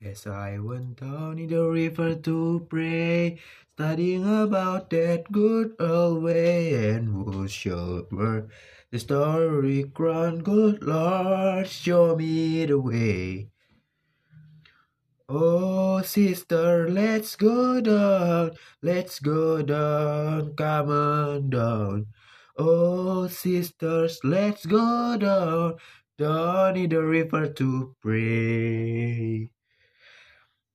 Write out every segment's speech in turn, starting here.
As I went down in the river to pray, studying about that good old way, and who showed me the story crown, good Lord, show me the way. Oh, sister, let's go down, let's go down, come on down. Oh, sisters, let's go down, down in the river to pray.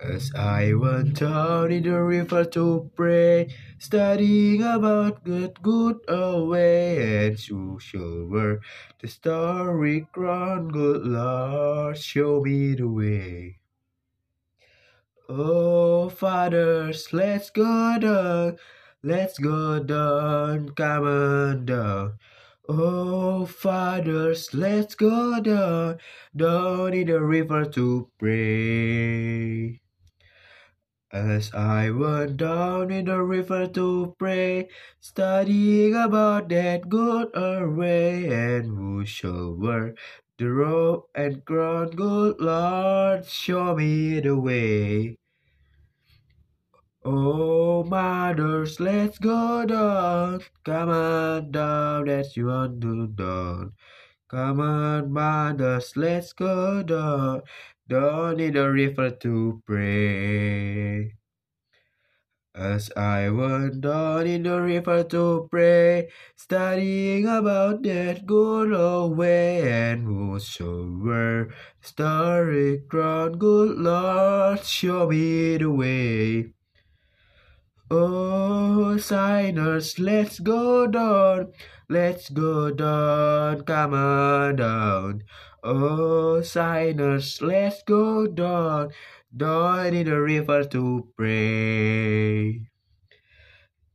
As I went down in the river to pray, studying about good, good away, and shall wear the starry crown, good Lord, show me the way. Oh, fathers, let's go down, let's go down, come on down. Oh, fathers, let's go down, down in the river to pray. As I went down in the river to pray, studying about that good array, and who shall wear the robe and crown, good Lord, show me the way. Oh, mothers, let's go down. Come on down, let's you want to down. Come on, mothers, let's go down. Down in the river to pray. As I went down in the river to pray, studying about that good old way, and whosoever starry crown, good Lord, show me the way. Oh, sinners, let's go down, let's go down, come on down. Oh, sinners, let's go down, down in the river to pray.